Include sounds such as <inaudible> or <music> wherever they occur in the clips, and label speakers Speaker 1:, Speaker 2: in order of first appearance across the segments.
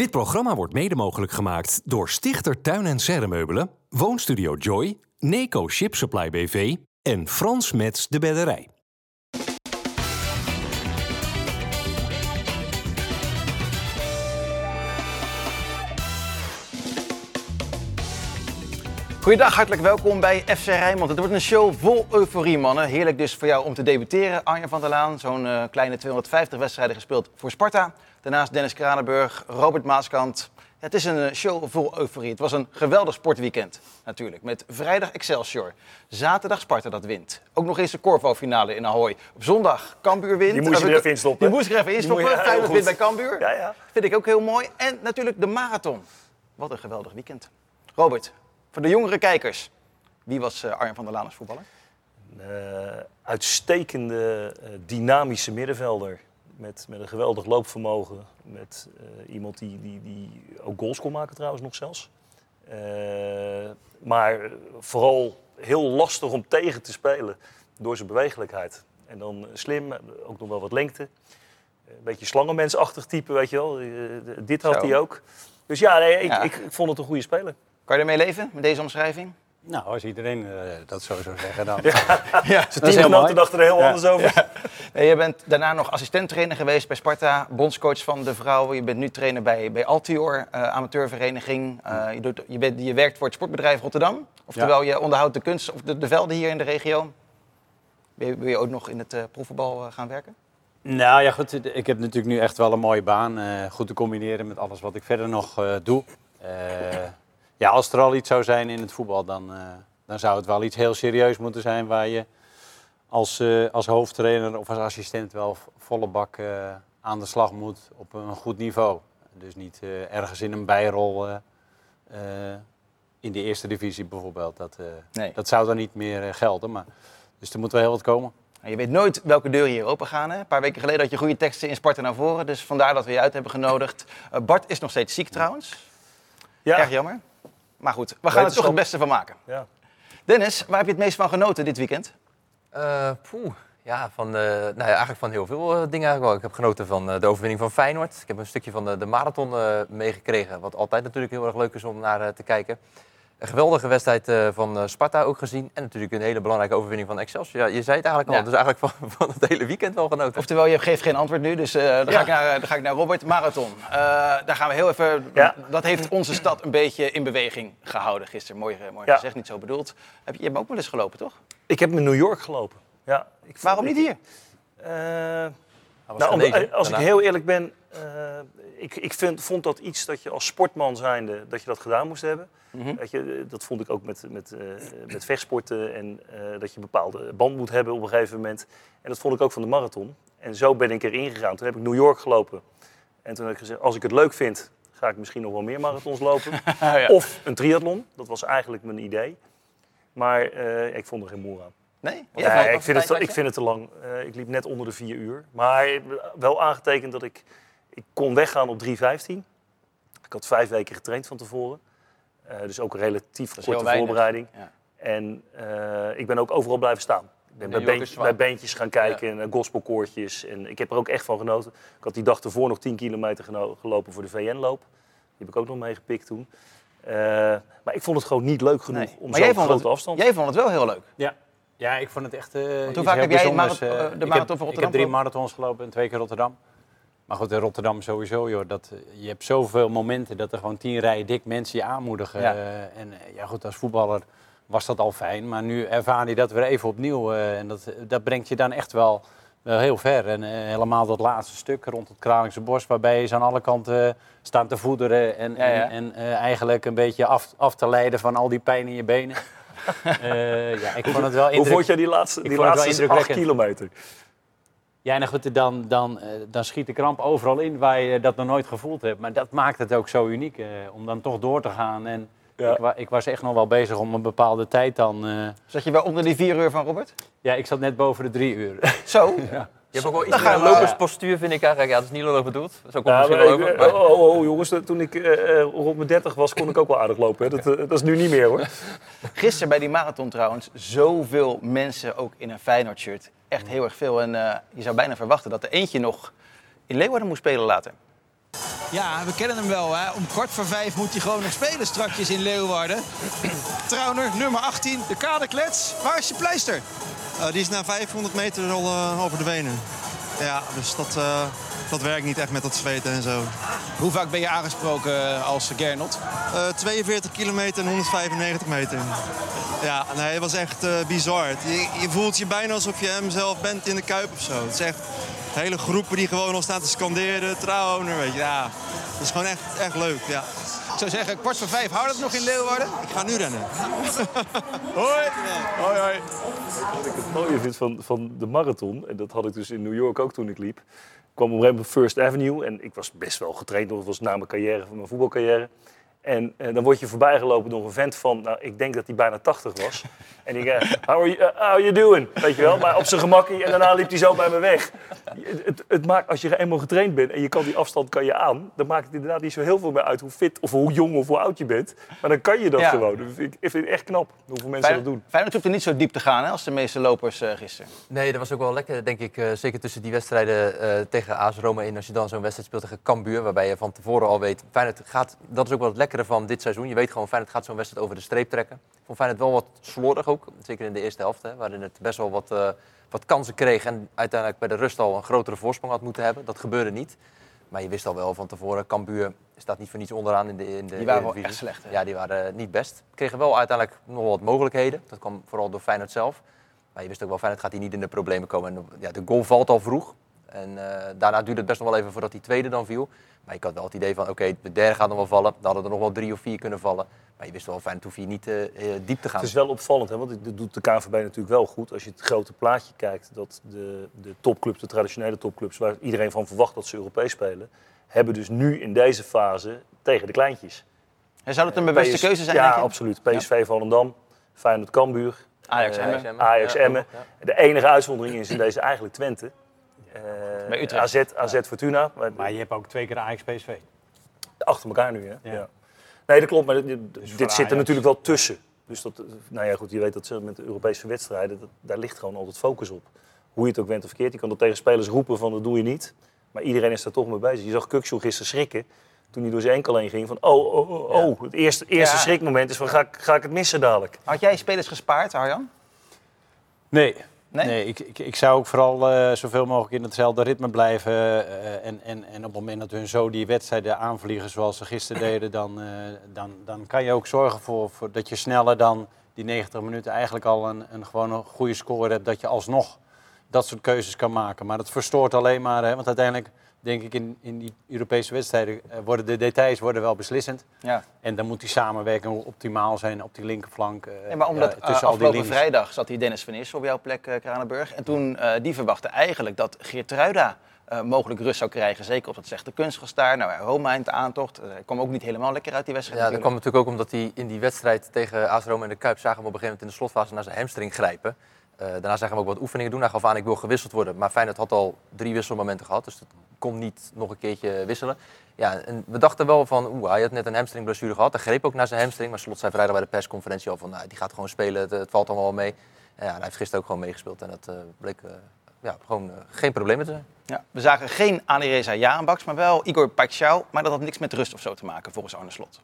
Speaker 1: Dit programma wordt mede mogelijk gemaakt door Stichter Tuin en Serremeubelen, Woonstudio Joy, Neco Ship Supply BV en Frans Mets de Bedderij.
Speaker 2: Goeiedag, hartelijk welkom bij FC Rijnmond. Het wordt een show vol euforie, mannen. Heerlijk dus voor jou om te debuteren, Arjen van der Laan. Zo'n eh, kleine 250 wedstrijden gespeeld voor Sparta. Daarnaast Dennis Kranenburg, Robert Maaskant. Het is een eh, show vol euforie. Het was een geweldig sportweekend, natuurlijk. Met vrijdag Excelsior, zaterdag Sparta dat wint. Ook nog eens de Corvo-finale in Ahoy. Op zondag Cambuur wint.
Speaker 3: Die moest je
Speaker 2: Eh,
Speaker 3: er even in stoppen.
Speaker 2: Die moest er even in
Speaker 3: Die moet
Speaker 2: stoppen.
Speaker 3: je- heel
Speaker 2: Feyenoord wint bij Cambuur.
Speaker 3: Ja, ja.
Speaker 2: Vind ik ook heel mooi. En natuurlijk de marathon. Wat een geweldig weekend. Robert, voor de jongere kijkers. Wie was eh, Arjen van der Laan als voetballer?
Speaker 3: Eh, uitstekende, dynamische middenvelder. Met, met een geweldig loopvermogen. Met eh, iemand die, die, die ook goals kon maken trouwens nog zelfs. Eh, maar vooral heel lastig om tegen te spelen door zijn bewegelijkheid. En dan slim, ook nog wel wat lengte. Een beetje slangenmensachtig type, weet je wel. Eh, dit had
Speaker 2: Zo.
Speaker 3: hij ook. Dus ja, nee, ik,
Speaker 2: Ja.
Speaker 3: Ik, ik vond het een goede speler.
Speaker 2: Kan je ermee leven, met deze omschrijving?
Speaker 4: Nou, als iedereen eh, dat zo zou zeggen dan.
Speaker 2: Ja.
Speaker 4: Dat is heel mooi.
Speaker 3: er heel
Speaker 4: Ja.
Speaker 3: anders over.
Speaker 2: Nee, je bent daarna nog assistenttrainer geweest bij Sparta, bondscoach van de vrouwen. Je bent nu trainer bij, bij Altior, eh, amateurvereniging. Eh, je, doet, je, bent, je werkt voor het sportbedrijf Rotterdam. Oftewel, je onderhoudt de kunst of de, de velden hier in de regio. Wil je, wil je ook nog in het eh profvoetbal eh, gaan werken?
Speaker 4: Nou ja, goed. Ik heb natuurlijk nu echt wel een mooie baan. eh, goed te combineren met alles wat ik verder nog eh, doe. Eh, ja, als er al iets zou zijn in het voetbal, dan, eh, dan zou het wel iets heel serieus moeten zijn waar je als, eh, als hoofdtrainer of als assistent wel volle bak eh, aan de slag moet op een goed niveau. Dus niet eh, ergens in een bijrol eh, eh, in de eerste divisie bijvoorbeeld. Dat, eh,
Speaker 2: Nee.
Speaker 4: dat zou dan niet meer gelden. Maar, dus er moet wel heel wat komen.
Speaker 2: Nou, je weet nooit welke deuren hier open gaan. Hè? Een paar weken geleden had je goede teksten in Sparta naar voren. Dus vandaar dat we je uit hebben genodigd. Bart is nog steeds ziek trouwens.
Speaker 3: Ja.
Speaker 2: Erg jammer. Maar goed, we gaan er toch het beste van maken.
Speaker 3: Ja.
Speaker 2: Dennis, waar heb je het meest van genoten dit weekend?
Speaker 5: Poeh, ja, van, eh, nou ja, eigenlijk van heel veel eh, dingen. Eigenlijk wel. Ik heb genoten van de overwinning van Feyenoord. Ik heb een stukje van de, de marathon meegekregen. Wat altijd natuurlijk heel erg leuk is om naar te kijken. Een geweldige wedstrijd van Sparta ook gezien. En natuurlijk een hele belangrijke overwinning van Excelsior. Ja, je zei het eigenlijk al.
Speaker 2: Ja.
Speaker 5: Dus eigenlijk van, <laughs> van het hele weekend wel genoten.
Speaker 2: Oftewel, je geeft geen antwoord nu, dus eh, dan, ga ik naar, dan ga ik naar Robert. Marathon. Daar gaan we heel even...
Speaker 3: Ja.
Speaker 2: Dat heeft onze stad een beetje in beweging gehouden gisteren. Mooi, mooi gezegd, niet zo bedoeld. Heb je, je hebt ook wel eens gelopen, toch?
Speaker 3: Ik heb in New York gelopen. Ja, ik vond-
Speaker 2: Waarom niet hier?
Speaker 3: Eh, nou, om-
Speaker 5: genezen,
Speaker 3: als ik heel eerlijk ben, eh, ik, ik vind, vond dat iets dat je als sportman zijnde, dat je dat gedaan moest hebben.
Speaker 2: Mhm.
Speaker 3: Weet je, eh, dat vond ik ook met, met, eh, met vechtsporten en eh, dat je een bepaalde band moet hebben op een gegeven moment. En dat vond ik ook van de marathon. En zo ben ik erin gegaan. Toen heb ik New York gelopen. En toen heb ik gezegd, als ik het leuk vind, ga ik misschien nog wel meer marathons lopen. <laughs>
Speaker 2: ja.
Speaker 3: Of een triathlon. Dat was eigenlijk mijn idee. Maar eh, ik vond er geen moer aan.
Speaker 2: Nee?
Speaker 3: Ja, ik, vind het, ik vind het te lang. Eh, ik liep net onder de vier uur. Maar wel aangetekend dat ik, ik kon weggaan op 3.15. Ik had vijf weken getraind van tevoren. Eh, dus ook een relatief korte voorbereiding.
Speaker 2: Ja.
Speaker 3: En eh, ik ben ook overal blijven staan. Ik ben bij, beentjes gaan kijken en eh, gospelkoortjes. En ik heb er ook echt van genoten. Ik had die dag ervoor nog 10 kilometer gelopen voor de VN-loop. Die heb ik ook nog meegepikt toen. Eh, maar ik vond het gewoon niet leuk genoeg
Speaker 2: Nee.
Speaker 3: om zo'n grote
Speaker 2: het-
Speaker 3: afstand.
Speaker 2: Jij vond het wel heel leuk.
Speaker 4: Ja. Ja, ik vond het echt. eh
Speaker 2: hoe
Speaker 4: iets
Speaker 2: vaak heb jij
Speaker 4: bijzonders,
Speaker 2: marathon-
Speaker 4: eh,
Speaker 2: eh, de
Speaker 4: ik
Speaker 2: marathon
Speaker 4: heb-
Speaker 2: van
Speaker 4: Ik
Speaker 2: Rotterdam
Speaker 4: heb drie marathons gelopen en twee keer Rotterdam. Maar goed, in Rotterdam sowieso, joh. Dat, je hebt zoveel momenten dat er gewoon tien rijen dik mensen je aanmoedigen.
Speaker 2: Ja.
Speaker 4: en ja, goed, als voetballer was dat al fijn. Maar nu ervaar je dat weer even opnieuw. eh, en dat, dat brengt je dan echt wel, wel heel ver. En eh, helemaal dat laatste stuk rond het Kralingse Bos, waarbij je ze aan alle kanten eh, staan te voederen. En,
Speaker 2: Ja, ja.
Speaker 4: en, en eh, eigenlijk een beetje af, af te leiden van al die pijn in je benen. <laughs> Eh, ja, ik vond het wel
Speaker 3: Hoe vond jij die laatste, die laatste kilometer?
Speaker 4: Ja, nou goed, dan, dan, eh, dan schiet de kramp overal in waar je dat nog nooit gevoeld hebt. Maar dat maakt het ook zo uniek, eh, om dan toch door te gaan. En
Speaker 3: Ja.
Speaker 4: ik, wa- ik was echt nog wel bezig om een bepaalde tijd dan... eh,
Speaker 2: Zat je wel onder die vier uur van Robert?
Speaker 4: ja, ik zat net boven de drie uur. <laughs>
Speaker 2: Zo?
Speaker 5: Je hebt ook wel iets meer loperspostuur, vind ik eigenlijk. Ja, dat is niet lullig bedoeld. Zo komt
Speaker 3: Ja,
Speaker 5: het
Speaker 3: maar
Speaker 5: misschien wel
Speaker 3: ik-
Speaker 5: over. maar-
Speaker 3: oh, oh, oh, jongens, toen ik eh, eh, rond mijn 30 was, kon ik ook wel aardig lopen. Hè. Dat, dat is nu niet meer hoor. <laughs>
Speaker 2: Gisteren bij die marathon trouwens, zoveel mensen ook in een Feyenoord shirt. Echt heel erg veel. En eh, je zou bijna verwachten dat er eentje nog in Leeuwarden moest spelen later.
Speaker 6: Ja, we kennen hem wel. Hè. Om kwart voor vijf moet hij gewoon nog spelen strakjes in Leeuwarden. <clears throat> Trauner, nummer 18, de kaderklets. Waar is je pleister?
Speaker 7: Uh, die is na 500 meter al uh, over de benen. Ja, dus dat, uh, dat werkt niet echt met dat zweten en zo.
Speaker 6: Hoe vaak ben je aangesproken als Gernot?
Speaker 7: 42 kilometer en 195 meter. Ja, nee, het was echt bizar. Je, je, voelt je bijna alsof je hem zelf bent in de Kuip of zo. Het is echt hele groepen die gewoon al staan te scanderen. Trouwner, weet je. Ja, dat is gewoon echt, echt leuk, ja.
Speaker 6: Ik zou zeggen, kwart voor vijf, houdt het nog in Leeuwarden?
Speaker 7: Ik ga nu rennen. <laughs>
Speaker 6: hoi. Hoi, hoi.
Speaker 3: Wat ik het mooie vind van, van de marathon, en dat had ik dus in New York ook toen ik liep, kwam op een gegeven moment First Avenue en ik was best wel getraind, dat was na mijn carrière, van mijn voetbalcarrière. En uh, dan word je voorbijgelopen door een vent van, nou, ik denk dat hij bijna 80 was. En ik, uh, how, are you, uh, how are you doing? Weet je wel, maar op zijn gemakkie. En daarna liep hij zo bij me weg. Het, het, maakt, als je eenmaal getraind bent en je kan die afstand kan je aan, dan maakt het inderdaad niet zo heel veel meer uit hoe fit of hoe jong of hoe oud je bent. Maar dan kan je dat gewoon. Dus ik, ik vind het echt knap hoeveel mensen dat doen.
Speaker 2: Feyenoord hoeft er niet zo diep te gaan hè, als de meeste lopers gisteren.
Speaker 5: Nee, dat was ook wel lekker, denk ik. zeker tussen die wedstrijden tegen AS Roma in. Als je dan zo'n wedstrijd speelt tegen Cambuur, waarbij je van tevoren al weet, Feyenoord gaat, dat is ook wel het lekkere van dit seizoen. Je weet gewoon, Feyenoord gaat zo'n wedstrijd over de streep trekken. Ik vond Feyenoord wel wat slordig ook, zeker in de eerste helft. Hè, waarin het best wel wat, uh, wat kansen kreeg en uiteindelijk bij de rust al een grotere voorsprong had moeten hebben. Dat gebeurde niet. Maar je wist al wel van tevoren, Cambuur staat niet voor niets onderaan in de in de
Speaker 2: Die waren wel echt slecht. Hè?
Speaker 5: Ja, die waren niet best. Kregen wel uiteindelijk nog wat mogelijkheden. Dat kwam vooral door Feyenoord zelf. Maar je wist ook wel, Feyenoord gaat hier niet in de problemen komen. En, ja, de goal valt al vroeg. En uh, daarna duurde het best nog wel even voordat die tweede dan viel. Maar ik had wel het idee van, oké, de derde gaat nog wel vallen. Dan hadden er nog wel drie of vier kunnen vallen. Maar je wist wel, fijn, hoef je niet uh, diep te gaan.
Speaker 3: Het is wel opvallend, hè, want dat doet de KNVB natuurlijk wel goed. Als je het grote plaatje kijkt, dat de, de topclubs, de traditionele topclubs... waar iedereen van verwacht dat ze Europees spelen... hebben dus nu in deze fase tegen de kleintjes.
Speaker 2: En zou dat een bewuste keuze zijn?
Speaker 3: Ja, absoluut. PSV ja. Volendam, Feyenoord Cambuur,
Speaker 2: Ajax Emmen.
Speaker 3: Ajax Emmen. De enige uitzondering is in deze eigenlijk Twente.
Speaker 2: Uh, Bij Utrecht.
Speaker 3: AZ, AZ Fortuna.
Speaker 4: Maar, maar, je hebt ook twee keer Ajax PSV.
Speaker 3: Achter elkaar nu, hè? Ja. ja. Nee, dat klopt. Maar dit, dus dit zit er natuurlijk wel tussen. Dus dat, nou ja, goed, je weet dat ze met de Europese wedstrijden, dat, daar ligt gewoon altijd focus op. Hoe je het ook bent of verkeerd. Je kan dat tegen spelers roepen van dat doe je niet. Maar iedereen is daar toch mee bezig. Je zag Kukshoe gisteren schrikken toen hij door zijn enkel heen ging van oh, oh, oh, oh. Het eerste, eerste ja. schrikmoment is van ga, ga ik het missen dadelijk.
Speaker 2: Had jij spelers gespaard, Arjan?
Speaker 4: Nee, Nee, nee ik, ik, ik, zou ook vooral uh, zoveel mogelijk in hetzelfde ritme blijven. Uh, en, en, en op het moment dat hun zo die wedstrijden aanvliegen zoals ze gisteren <clears throat> deden, dan, uh, dan, dan kan je ook zorgen voor, voor, dat je sneller dan die 90 minuten eigenlijk al een, een gewoon een goede score hebt. Dat je alsnog dat soort keuzes kan maken. Maar dat verstoort alleen maar, hè, want uiteindelijk denk ik in, in die Europese wedstrijden worden de details worden wel beslissend. Ja. En dan moet die samenwerking optimaal zijn op die linkerflank. Uh,
Speaker 2: nee, maar omdat ja, tussen uh, afgelopen vrijdag zat hier Dennis van Eersel op jouw plek, uh, Kranenburg. En toen uh, die verwachtte eigenlijk dat Geertruida uh, mogelijk rust zou krijgen. Zeker op dat slechte kunstgestaar. Nou, Roma in de aantocht. Uh, kwam ook niet helemaal lekker uit die wedstrijd.
Speaker 5: Ja, dat kwam natuurlijk ook omdat hij in die wedstrijd tegen AS Roma in de Kuip... zagen we op een gegeven moment in de slotfase naar zijn hamstring grijpen. Uh, daarna zagen we ook wat oefeningen doen. Hij gaf aan, ik wil gewisseld worden. Maar Feyenoord had al drie wisselmomenten gehad. Dus dat kon niet nog een keertje wisselen. Ja, en we dachten wel van, oeh, hij had net een hamstringblessure gehad. Hij greep ook naar zijn hamstring. Maar Slot zei vrijdag bij de persconferentie al van, nou, die gaat gewoon spelen. Het, het valt allemaal wel mee. En ja, hij heeft gisteren ook gewoon meegespeeld. En dat uh, bleek uh, ja, gewoon geen problemen te zijn.
Speaker 2: Ja, we zagen geen Alireza Jarenbaks, maar wel Igor Paixão. Maar dat had niks met rust of zo te maken, volgens Arne Slot.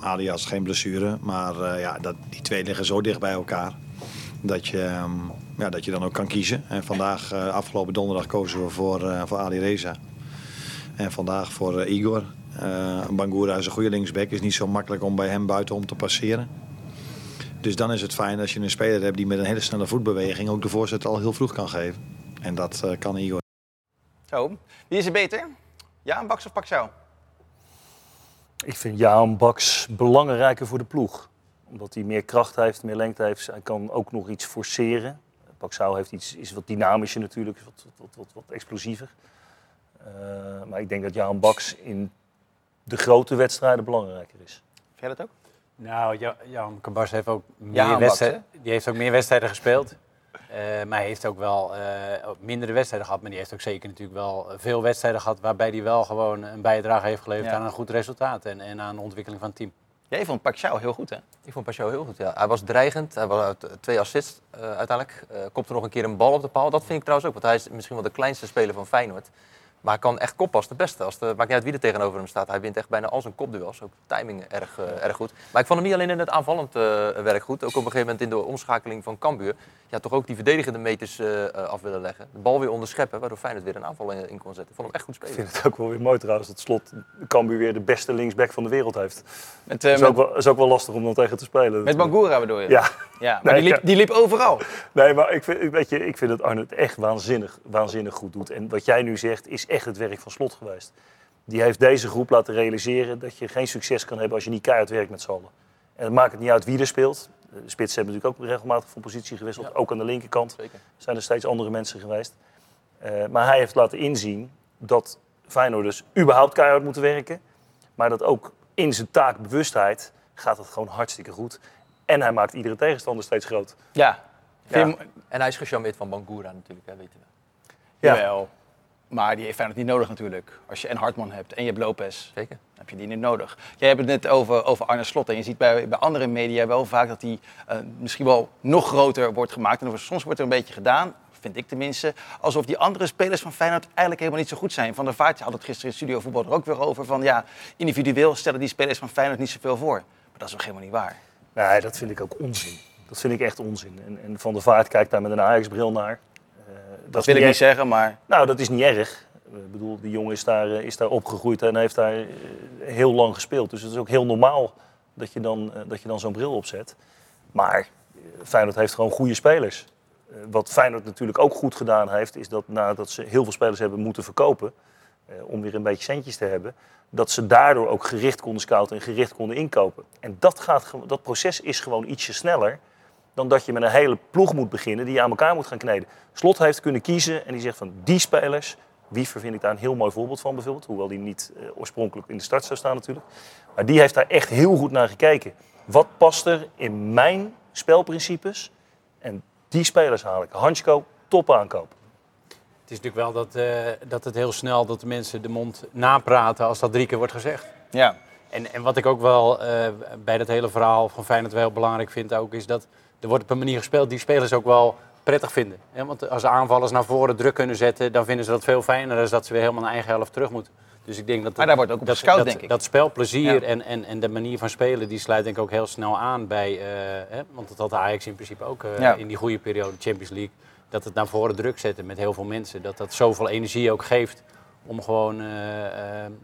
Speaker 8: Alias geen blessure, maar uh, ja, dat, die twee liggen zo dicht bij elkaar. Dat je, um, ja, dat je dan ook kan kiezen. En vandaag, uh, afgelopen donderdag, kozen we voor, uh, voor Ali Reza. En vandaag voor Igor. Bangura is een goede linksback. is niet zo makkelijk om bij hem buitenom te passeren. Dus dan is het fijn als je een speler hebt die met een hele snelle voetbeweging ook de voorzet al heel vroeg kan geven. En dat kan Igor.
Speaker 2: Zo, wie is er beter? Jaan Baks of Paxau?
Speaker 3: Ik vind Jaan Baks belangrijker voor de ploeg. Omdat hij meer kracht heeft, meer lengte heeft. Hij kan ook nog iets forceren. Paxau heeft iets, is wat dynamischer natuurlijk, wat, wat, wat, wat explosiever. Uh, maar ik denk dat Jaan Baks in de grote wedstrijden belangrijker is.
Speaker 2: Vind jij dat ook?
Speaker 4: Nou, Jan Kabars heeft ook meer, wedstrijden, die heeft ook meer wedstrijden gespeeld. Uh, maar hij heeft ook wel uh, mindere wedstrijden gehad. Maar die heeft ook zeker natuurlijk wel veel wedstrijden gehad. waarbij hij wel gewoon een bijdrage heeft geleverd ja. aan een goed resultaat. En, en aan de ontwikkeling van het team.
Speaker 2: Jij vond Pacquiao heel goed, hè?
Speaker 5: Ik vond Pacquiao heel goed, ja. Hij was dreigend. Hij was twee assists uh, uiteindelijk. kopte nog een keer een bal op de paal. Dat vind ik trouwens ook. Want hij is misschien wel de kleinste speler van Feyenoord. Maar hij kan echt kop als de beste. Als de, maakt niet uit wie er tegenover hem staat. Hij wint echt bijna al zijn kopduels. Ook timing erg, eh, erg goed. Maar ik vond hem niet alleen in het aanvallend eh, werk goed. Ook op een gegeven moment in de omschakeling van Cambuur. Ja, toch ook die verdedigende meters eh, af willen leggen. De bal weer onderscheppen, waardoor Feyenoord weer een aanval in, in kon zetten. Ik vond hem echt goed
Speaker 3: Ik
Speaker 5: spelen.
Speaker 3: vind het ook wel weer mooi trouwens dat Slot Cambuur weer de beste linksback van de wereld heeft.
Speaker 2: Met, eh,
Speaker 3: is, ook wel, is ook wel lastig om dan tegen te spelen.
Speaker 2: met. Bangura bedoel je?
Speaker 3: Ja,
Speaker 2: ja <laughs> maar
Speaker 3: Nee,
Speaker 2: die, liep, die liep overal.
Speaker 3: nee, maar ik vind, weet je, ik vind dat Arne het echt waanzinnig, waanzinnig goed doet. En wat jij nu zegt is echt het werk van Slot geweest. Die heeft deze groep laten realiseren dat je geen succes kan hebben als je niet keihard werkt met z'n allen. En het maakt het niet uit wie er speelt. De spitsen hebben natuurlijk ook regelmatig van positie gewisseld. Ook aan de linkerkant
Speaker 5: Zeker.
Speaker 3: zijn er steeds andere mensen geweest. Eh, maar hij heeft laten inzien dat Feyenoord dus überhaupt keihard moeten werken. Maar dat ook in zijn taakbewustheid gaat het gewoon hartstikke goed. En hij maakt iedere tegenstander steeds groot.
Speaker 2: Ja.
Speaker 5: En hij is gecharmeerd van Bangura natuurlijk, hè, weten we.
Speaker 3: Ja.
Speaker 2: Jawel. Maar die heeft Feyenoord niet nodig natuurlijk. Als je en Hartman hebt en je hebt Lopez,
Speaker 5: Zeker.
Speaker 2: heb je die niet nodig. Jij hebt het net over, over Arne Slot. En je ziet bij, bij andere media wel vaak dat hij eh, misschien wel nog groter wordt gemaakt. En soms wordt er een beetje gedaan, vind ik tenminste, alsof die andere spelers van Feyenoord eigenlijk helemaal niet zo goed zijn. Van der Vaart had het gisteren in Studio Voetbal er ook weer over. Van ja, individueel stellen die spelers van Feyenoord niet zoveel voor. Maar dat is toch helemaal niet waar?
Speaker 3: Nee, dat vind ik ook onzin. Dat vind ik echt onzin. En, en Van der Vaart kijkt daar met een Ajax-bril naar.
Speaker 2: Dat wil ik niet zeggen, maar
Speaker 3: Nou, dat is niet erg. Ik bedoel, die jongen is daar, eh, is daar opgegroeid en heeft daar eh, heel lang gespeeld. Dus het is ook heel normaal dat je dan, eh, dat je dan zo'n bril opzet. Maar Feyenoord heeft gewoon goede spelers. Wat Feyenoord natuurlijk ook goed gedaan heeft, is dat nadat ze heel veel spelers hebben moeten verkopen, om weer een beetje centjes te hebben, dat ze daardoor ook gericht konden scouten en gericht konden inkopen. En dat, gaat, dat proces is gewoon ietsje sneller dan dat je met een hele ploeg moet beginnen die je aan elkaar moet gaan kneden. Slot heeft kunnen kiezen en die zegt van die spelers, Wiever vind ik daar een heel mooi voorbeeld van bijvoorbeeld, hoewel die niet eh, oorspronkelijk in de start zou staan natuurlijk. Maar die heeft daar echt heel goed naar gekeken. Wat past er in mijn spelprincipes? En die spelers haal ik. Hansko, top aankoop.
Speaker 4: Het is natuurlijk wel dat, eh, dat het heel snel dat de mensen de mond napraten als dat drie keer wordt gezegd.
Speaker 2: ja.
Speaker 4: En, en wat ik ook wel eh, bij dat hele verhaal van Feyenoord wel heel belangrijk vind ook, is dat er wordt op een manier gespeeld die spelers ook wel prettig vinden. Want als de aanvallers naar voren druk kunnen zetten, dan vinden ze dat veel fijner dan dat ze weer helemaal naar eigen helft terug moeten. Dus ik denk dat
Speaker 2: Maar daar wordt ook op
Speaker 4: dat, dat,
Speaker 2: denk ik.
Speaker 4: Dat spelplezier
Speaker 2: Ja.
Speaker 4: en, en, en de manier van spelen, die sluit denk ik ook heel snel aan bij, eh, hè? want dat had Ajax in principe ook eh,
Speaker 2: Ja.
Speaker 4: in die goede periode, Champions League. Dat het naar voren druk zetten met heel veel mensen, dat dat zoveel energie ook geeft om gewoon eh,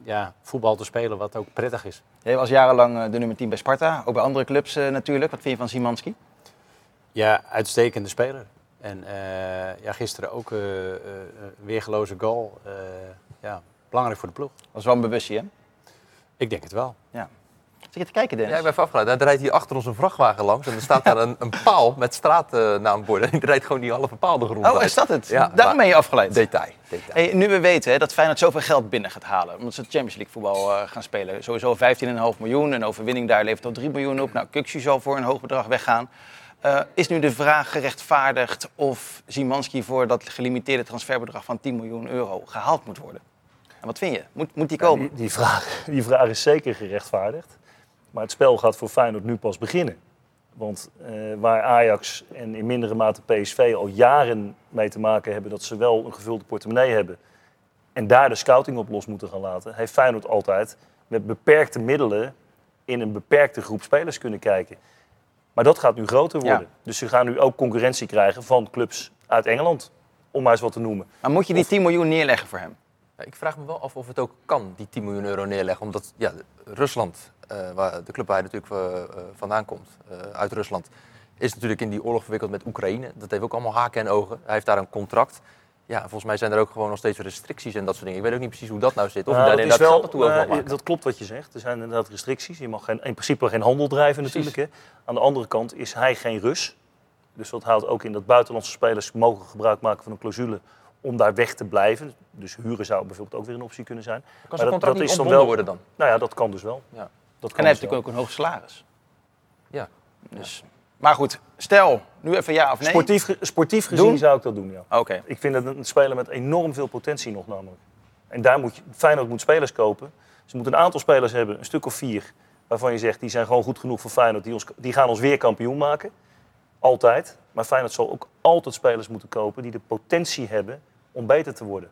Speaker 4: ja, voetbal te spelen wat ook prettig is.
Speaker 2: Jij was jarenlang de nummer 10 bij Sparta, ook bij andere clubs natuurlijk. Wat vind je van Simanski?
Speaker 4: Ja, uitstekende speler. En eh, ja, gisteren ook eh, eh, een weergeloze goal. Eh, ja, belangrijk voor de ploeg.
Speaker 2: was wel een bewustzijn, hè?
Speaker 4: Ik denk het wel.
Speaker 2: Zit je te kijken, Dennis?
Speaker 5: Ja, ik ben even afgeleid. Hij rijdt hier achter ons een vrachtwagen langs. En er staat daar een, een paal met straatnaamborden. En die rijdt gewoon die halve paal de grond
Speaker 2: Oh,
Speaker 5: uit.
Speaker 2: is dat het?
Speaker 5: Ja,
Speaker 2: Daarom ben je afgeleid.
Speaker 5: Detail. detail.
Speaker 2: Hey, nu we weten hè, dat Feyenoord zoveel geld binnen gaat halen, omdat ze Champions League voetbal eh, gaan spelen. Sowieso 15,5 miljoen, een overwinning daar levert al 3 miljoen op. Nou, Kukshu zal voor een hoog bedrag weggaan. Eh, is nu de vraag gerechtvaardigd of Zimanski voor dat gelimiteerde transferbedrag van 10 miljoen euro gehaald moet worden? En wat vind je? Moet, moet die komen?
Speaker 3: Die, die, vraag, die vraag is zeker gerechtvaardigd. Maar het spel gaat voor Feyenoord nu pas beginnen. Want eh, waar Ajax en in mindere mate PSV al jaren mee te maken hebben dat ze wel een gevulde portemonnee hebben. En daar de scouting op los moeten gaan laten, heeft Feyenoord altijd met beperkte middelen in een beperkte groep spelers kunnen kijken. Maar dat gaat nu groter worden.
Speaker 2: Ja.
Speaker 3: Dus ze gaan nu ook concurrentie krijgen van clubs uit Engeland, om maar eens wat te noemen.
Speaker 2: Maar moet je die
Speaker 3: Of-
Speaker 2: 10 miljoen neerleggen voor hem?
Speaker 5: Ja, ik vraag me wel af of het ook kan, die 10 miljoen euro neerleggen. Omdat ja, Rusland, eh, waar de club waar hij natuurlijk eh, eh, vandaan komt, eh, uit Rusland, is natuurlijk in die oorlog verwikkeld met Oekraïne. Dat heeft ook allemaal haken en ogen. Hij heeft daar een contract. Ja, volgens mij zijn er ook gewoon nog steeds restricties en dat soort dingen. Ik weet ook niet precies hoe dat nou zit. Of
Speaker 3: Nou,
Speaker 5: daar
Speaker 3: dat, is
Speaker 5: inderdaad
Speaker 3: wel,
Speaker 5: naartoe over mag maken.
Speaker 3: dat klopt wat je zegt. Er zijn inderdaad restricties. Je mag geen, in principe geen handel drijven
Speaker 5: Precies.
Speaker 3: natuurlijk. Hè. Aan de andere kant is hij geen Rus. Dus dat houdt ook in dat buitenlandse spelers mogen gebruik maken van een clausule om daar weg te blijven. Dus huren zou bijvoorbeeld ook weer een optie kunnen zijn.
Speaker 5: kan
Speaker 3: dat-
Speaker 5: contract
Speaker 3: dat
Speaker 5: niet
Speaker 3: is dan wel-
Speaker 5: worden dan?
Speaker 3: Nou ja, dat kan dus wel.
Speaker 5: Ja.
Speaker 3: Dat
Speaker 2: En
Speaker 3: kan
Speaker 2: hij heeft
Speaker 3: dus
Speaker 2: natuurlijk ook een hoog salaris.
Speaker 5: Ja.
Speaker 2: Dus. Maar goed, stel, nu even ja of nee.
Speaker 3: Sportief, sportief gezien
Speaker 2: Doen?
Speaker 3: zou ik dat doen, ja.
Speaker 2: Oké.
Speaker 3: Ik vind het een speler met enorm veel potentie nog namelijk. En daar moet je, Feyenoord moet spelers kopen. Ze moeten een aantal spelers hebben, een stuk of vier, waarvan je zegt die zijn gewoon goed genoeg voor Feyenoord. Die, ons, die gaan ons weer kampioen maken. Altijd. Maar Feyenoord zal ook altijd spelers moeten kopen die de potentie hebben om beter te worden.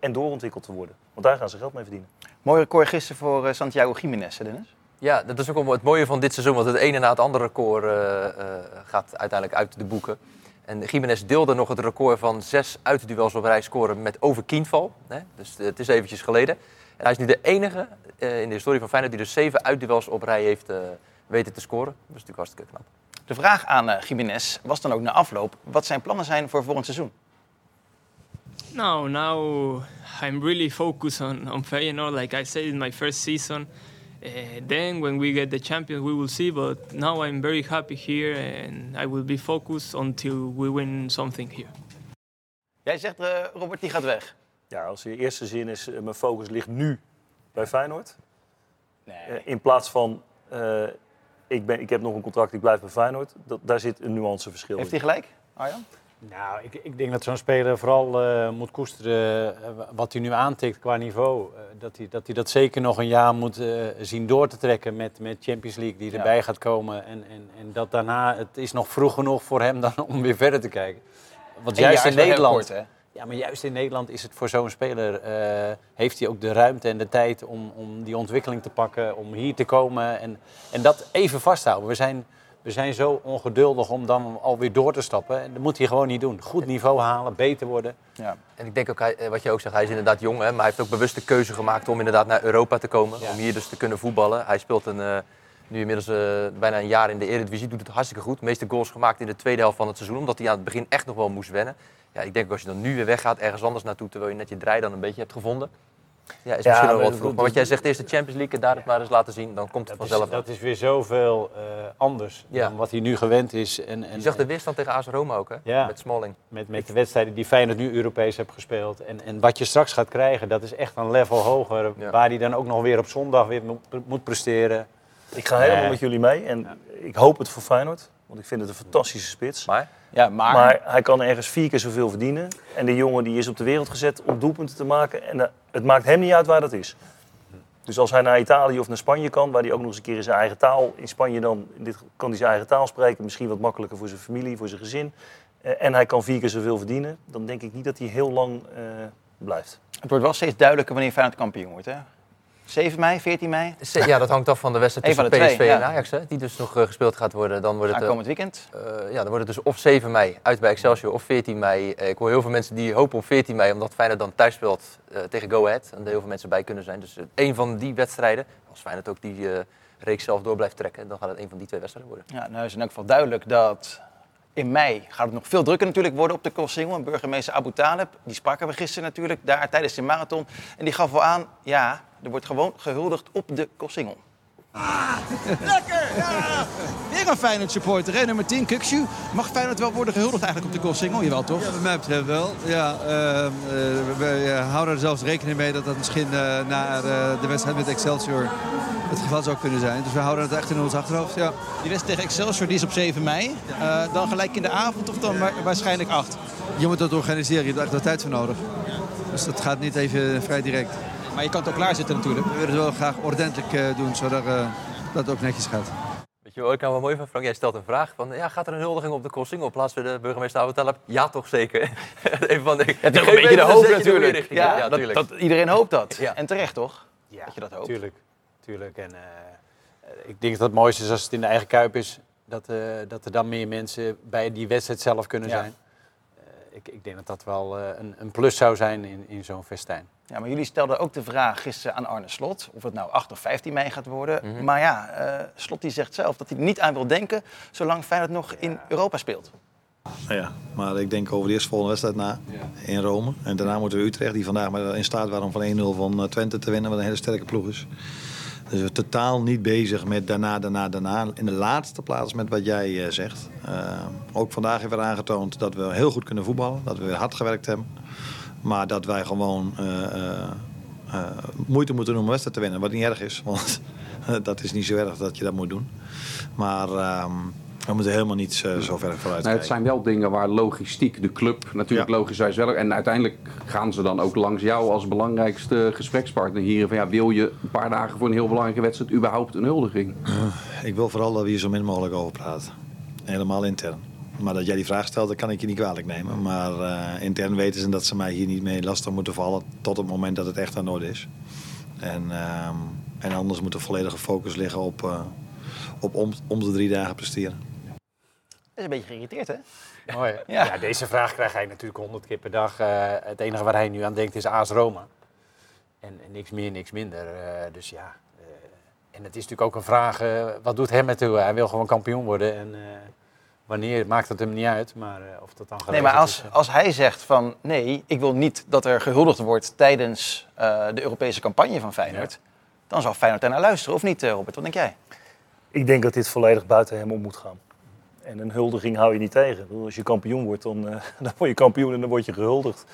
Speaker 3: en doorontwikkeld te worden. Want daar gaan ze geld mee verdienen.
Speaker 2: Mooi record gisteren voor eh, Santiago Jiménez, hè, Dennis.
Speaker 5: Ja, dat is ook wel het mooie van dit seizoen, want het ene na het andere record eh, eh, gaat uiteindelijk uit de boeken. En Jiménez deelde nog het record van zes uitduels op rij scoren met over Kienval. Hè? Dus het is eventjes geleden. En hij is nu de enige eh, in de historie van Feyenoord die dus zeven uitduels op rij heeft eh, weten te scoren. Dat is natuurlijk hartstikke knap.
Speaker 2: De vraag aan eh, Jiménez was dan ook na afloop wat zijn plannen zijn voor volgend seizoen.
Speaker 9: No, now I'm really focused on, on Feyenoord. Like I said in my first season, uh, then when we get the champions, we will see. But now I'm very happy here, and I will be focused until we win something here.
Speaker 2: Jij zegt, eh, Robert, die gaat weg.
Speaker 3: Ja, als je eerste zin is, eh, mijn focus ligt nu bij Feyenoord.
Speaker 2: Nee.
Speaker 3: Eh, in plaats van, eh, ik, ben, ik heb nog een contract, ik blijf bij Feyenoord. Dat, daar zit een nuanceverschil
Speaker 2: Heeft
Speaker 3: in.
Speaker 2: hij gelijk, Arjan?
Speaker 4: Nou, ik, ik denk dat zo'n speler vooral eh, moet koesteren eh, wat hij nu aantikt qua niveau. Eh, dat, hij, dat hij dat zeker nog een jaar moet zien door te trekken met, met Champions League die
Speaker 2: Ja.
Speaker 4: erbij gaat komen. En, en, en dat daarna, het is nog vroeg genoeg voor hem <laughs> dan om weer verder te kijken. Want juist in Nederland,
Speaker 2: kort,
Speaker 4: ja, maar juist in Nederland is het voor zo'n speler, heeft hij ook de ruimte en de tijd om, om die ontwikkeling te pakken, om hier te komen en, en dat even vasthouden. We zijn, we zijn zo ongeduldig om dan alweer door te stappen. En dat moet hij gewoon niet doen. Goed niveau halen, beter worden.
Speaker 2: Ja.
Speaker 5: En ik denk ook, hij- eh, wat je ook zegt, hij is inderdaad jong, hè, maar hij heeft ook bewust de keuze gemaakt om inderdaad naar Europa te komen.
Speaker 4: Ja.
Speaker 5: Om hier dus te kunnen voetballen. Hij speelt een, eh, nu inmiddels eh, bijna een jaar in de Eredivisie, doet het hartstikke goed. De meeste goals gemaakt in de tweede helft van het seizoen, omdat hij aan het begin echt nog wel moest wennen. Ja, ik denk ook als je dan nu weer weggaat, ergens anders naartoe, terwijl je net je draai dan een beetje hebt gevonden. Ja, is
Speaker 3: Ja,
Speaker 5: misschien wel wat vroeg. Maar wat jij zegt, eerst de Champions League en daar het maar eens laten zien, dan komt het
Speaker 4: Dat is,
Speaker 5: vanzelf.
Speaker 4: dat is weer zoveel eh, anders
Speaker 5: Ja.
Speaker 4: dan wat hij nu gewend is. En, en,
Speaker 5: Je zag de weerstand tegen AS Roma ook, hè?
Speaker 4: Ja.
Speaker 5: Met Smalling.
Speaker 4: met, met de wedstrijden die Feyenoord nu Europees heeft gespeeld. En, en wat je straks gaat krijgen, dat is echt een level hoger.
Speaker 5: Ja.
Speaker 4: Waar hij dan ook nog weer op zondag weer moet, presteren.
Speaker 3: Ik ga helemaal
Speaker 4: Nee.
Speaker 3: met jullie mee en ik hoop het voor Feyenoord. Want ik vind het een fantastische spits.
Speaker 5: Maar
Speaker 2: Ja, maar,
Speaker 3: Maar hij kan ergens vier keer zoveel verdienen. En die jongen die is op de wereld gezet om doelpunten te maken. En eh, het maakt hem niet uit waar dat is. Dus als hij naar Italië of naar Spanje kan, waar hij ook nog eens een keer in zijn eigen taal... In Spanje dan dit, kan hij zijn eigen taal spreken. Misschien wat makkelijker voor zijn familie, voor zijn gezin. Eh, en hij kan vier keer zoveel verdienen. Dan denk ik niet dat hij heel lang eh, blijft.
Speaker 2: het wordt wel steeds duidelijker wanneer Feyenoord kampioen wordt, hè? 7 mei, 14 mei,
Speaker 5: Ja, dat hangt af van de wedstrijd tussen PSV
Speaker 2: twee,
Speaker 5: en
Speaker 2: ja.
Speaker 5: Ajax, hè, die dus nog eh, gespeeld gaat worden. Dan wordt het, eh,
Speaker 2: aankomend weekend.
Speaker 5: eh, ja, dan wordt het dus of 7 mei uit bij Excelsior of 14 mei. Eh, ik hoor heel veel mensen die hopen op 14 mei, omdat Feyenoord dan thuis speelt eh, tegen Go Ahead. En er heel veel mensen bij kunnen zijn. Dus eh, één van die wedstrijden, als Feyenoord ook die eh, reeks zelf door blijft trekken, dan gaat het één van die twee wedstrijden worden.
Speaker 2: Ja, nou is in elk geval duidelijk dat in mei gaat het nog veel drukker natuurlijk worden op de Koolsingel. En burgemeester Abu Taleb, die spraken we gisteren natuurlijk daar tijdens de marathon. En die gaf wel aan, ja, er wordt gewoon gehuldigd op de Koolsingel.
Speaker 6: Lekker! Ja! Weer een Feyenoord supporter, hè? nummer 10, Kukshu. Mag Feyenoord wel worden gehuldigd eigenlijk op de Koolsingel? Jawel, toch?
Speaker 10: Ja, wat mij betreft wel. Ja, ehm, eh, we eh, houden er zelfs rekening mee dat dat misschien eh, na de wedstrijd met Excelsior het geval zou kunnen zijn. Dus we houden het echt in ons achterhoofd. Ja.
Speaker 6: Die wedstrijd tegen Excelsior die is op 7 mei. Dan gelijk in de avond of dan wa- waarschijnlijk 8?
Speaker 10: Je moet dat organiseren, je hebt er echt wat tijd voor nodig. Dus dat gaat niet even vrij direct.
Speaker 6: Maar je kan het ook klaarzetten natuurlijk.
Speaker 10: We willen het wel graag ordentelijk eh, doen, zodat eh, dat het ook netjes gaat.
Speaker 5: Weet je wat ik nou wel mooi van Frank? Jij stelt een vraag van, ja, gaat er een huldiging op de Koolsingel op plaats van de burgemeester Abu Taleb? Ja, toch zeker. <laughs> Even van,
Speaker 2: Het is een beetje de hoop natuurlijk.
Speaker 5: Ja,
Speaker 2: Ja, dat, iedereen hoopt dat.
Speaker 5: Ja.
Speaker 2: En terecht toch?
Speaker 4: Ja,
Speaker 2: Dat je dat hoopt.
Speaker 4: Tuurlijk, tuurlijk. En, eh, ik denk dat het mooiste is als het in de eigen kuip is. Dat, eh, dat er dan meer mensen bij die wedstrijd zelf kunnen
Speaker 2: Ja.
Speaker 4: zijn. Eh, ik, ik denk dat dat wel eh, een, een plus zou zijn in, in zo'n festijn.
Speaker 2: Ja, maar jullie stelden ook de vraag gisteren aan Arne Slot of het nou 8 of 15 mei gaat worden.
Speaker 5: Mhm.
Speaker 2: Maar ja, eh, Slot die zegt zelf dat hij er niet aan wil denken zolang Feyenoord nog in Europa speelt.
Speaker 8: Nou ja, maar ik denk over de eerstvolgende wedstrijd na in Rome. En daarna moeten we Utrecht, die vandaag maar in staat waren om van 1-0 van eh, Twente te winnen, wat een hele sterke ploeg is. Dus we zijn totaal niet bezig met daarna, daarna, daarna. In de laatste plaats met wat jij eh, zegt. Ook vandaag hebben we aangetoond dat we heel goed kunnen voetballen. Dat we weer hard gewerkt hebben. Maar dat wij gewoon eh, eh, eh, moeite moeten doen om wedstrijd te winnen. Wat niet erg is, <laughs> want <laughs> dat is niet zo erg dat je dat moet doen. Maar ehm, we moeten helemaal niet zo ver vooruit
Speaker 11: Nou,
Speaker 8: kijken.
Speaker 11: het zijn wel dingen waar logistiek, de club natuurlijk
Speaker 8: Ja.
Speaker 11: logischerwijs wel. En uiteindelijk gaan ze dan ook langs jou als belangrijkste gesprekspartner hier. Van, ja, wil je een paar dagen voor een heel belangrijke wedstrijd überhaupt een huldiging?
Speaker 8: Ik wil vooral dat we hier zo min mogelijk over praten. Helemaal intern. Maar dat jij die vraag stelt, dat kan ik je niet kwalijk nemen. Maar eh, intern weten ze dat ze mij hier niet mee lastig moeten vallen tot het moment dat het echt aan de orde is. En, ehm, en anders moet de volledige focus liggen op, eh, op om, om de drie dagen presteren.
Speaker 2: is een beetje geïrriteerd, hè?
Speaker 4: Mooi. <laughs>
Speaker 2: Ja.
Speaker 4: Ja. deze vraag krijgt hij natuurlijk honderd keer per dag. Eh, het enige waar hij nu aan denkt is AS Roma. En, en niks meer, niks minder. Eh, dus ja. eh, en het is natuurlijk ook een vraag, eh, wat doet hem ertoe? Hij wil gewoon kampioen worden. En eh, wanneer, maakt het hem niet uit. Maar eh, of dat dan
Speaker 2: Nee, maar als,
Speaker 4: is, eh.
Speaker 2: als hij zegt van nee, ik wil niet dat er gehuldigd wordt tijdens eh, de Europese campagne van Feyenoord, dan zal Feyenoord daarnaar luisteren, of niet, eh, Robert? Wat denk jij?
Speaker 3: Ik denk dat dit volledig buiten hem om moet gaan. En een huldiging hou je niet tegen. Bedoel, Als je kampioen wordt, dan, eh, <laughs> dan word je kampioen en dan word je gehuldigd.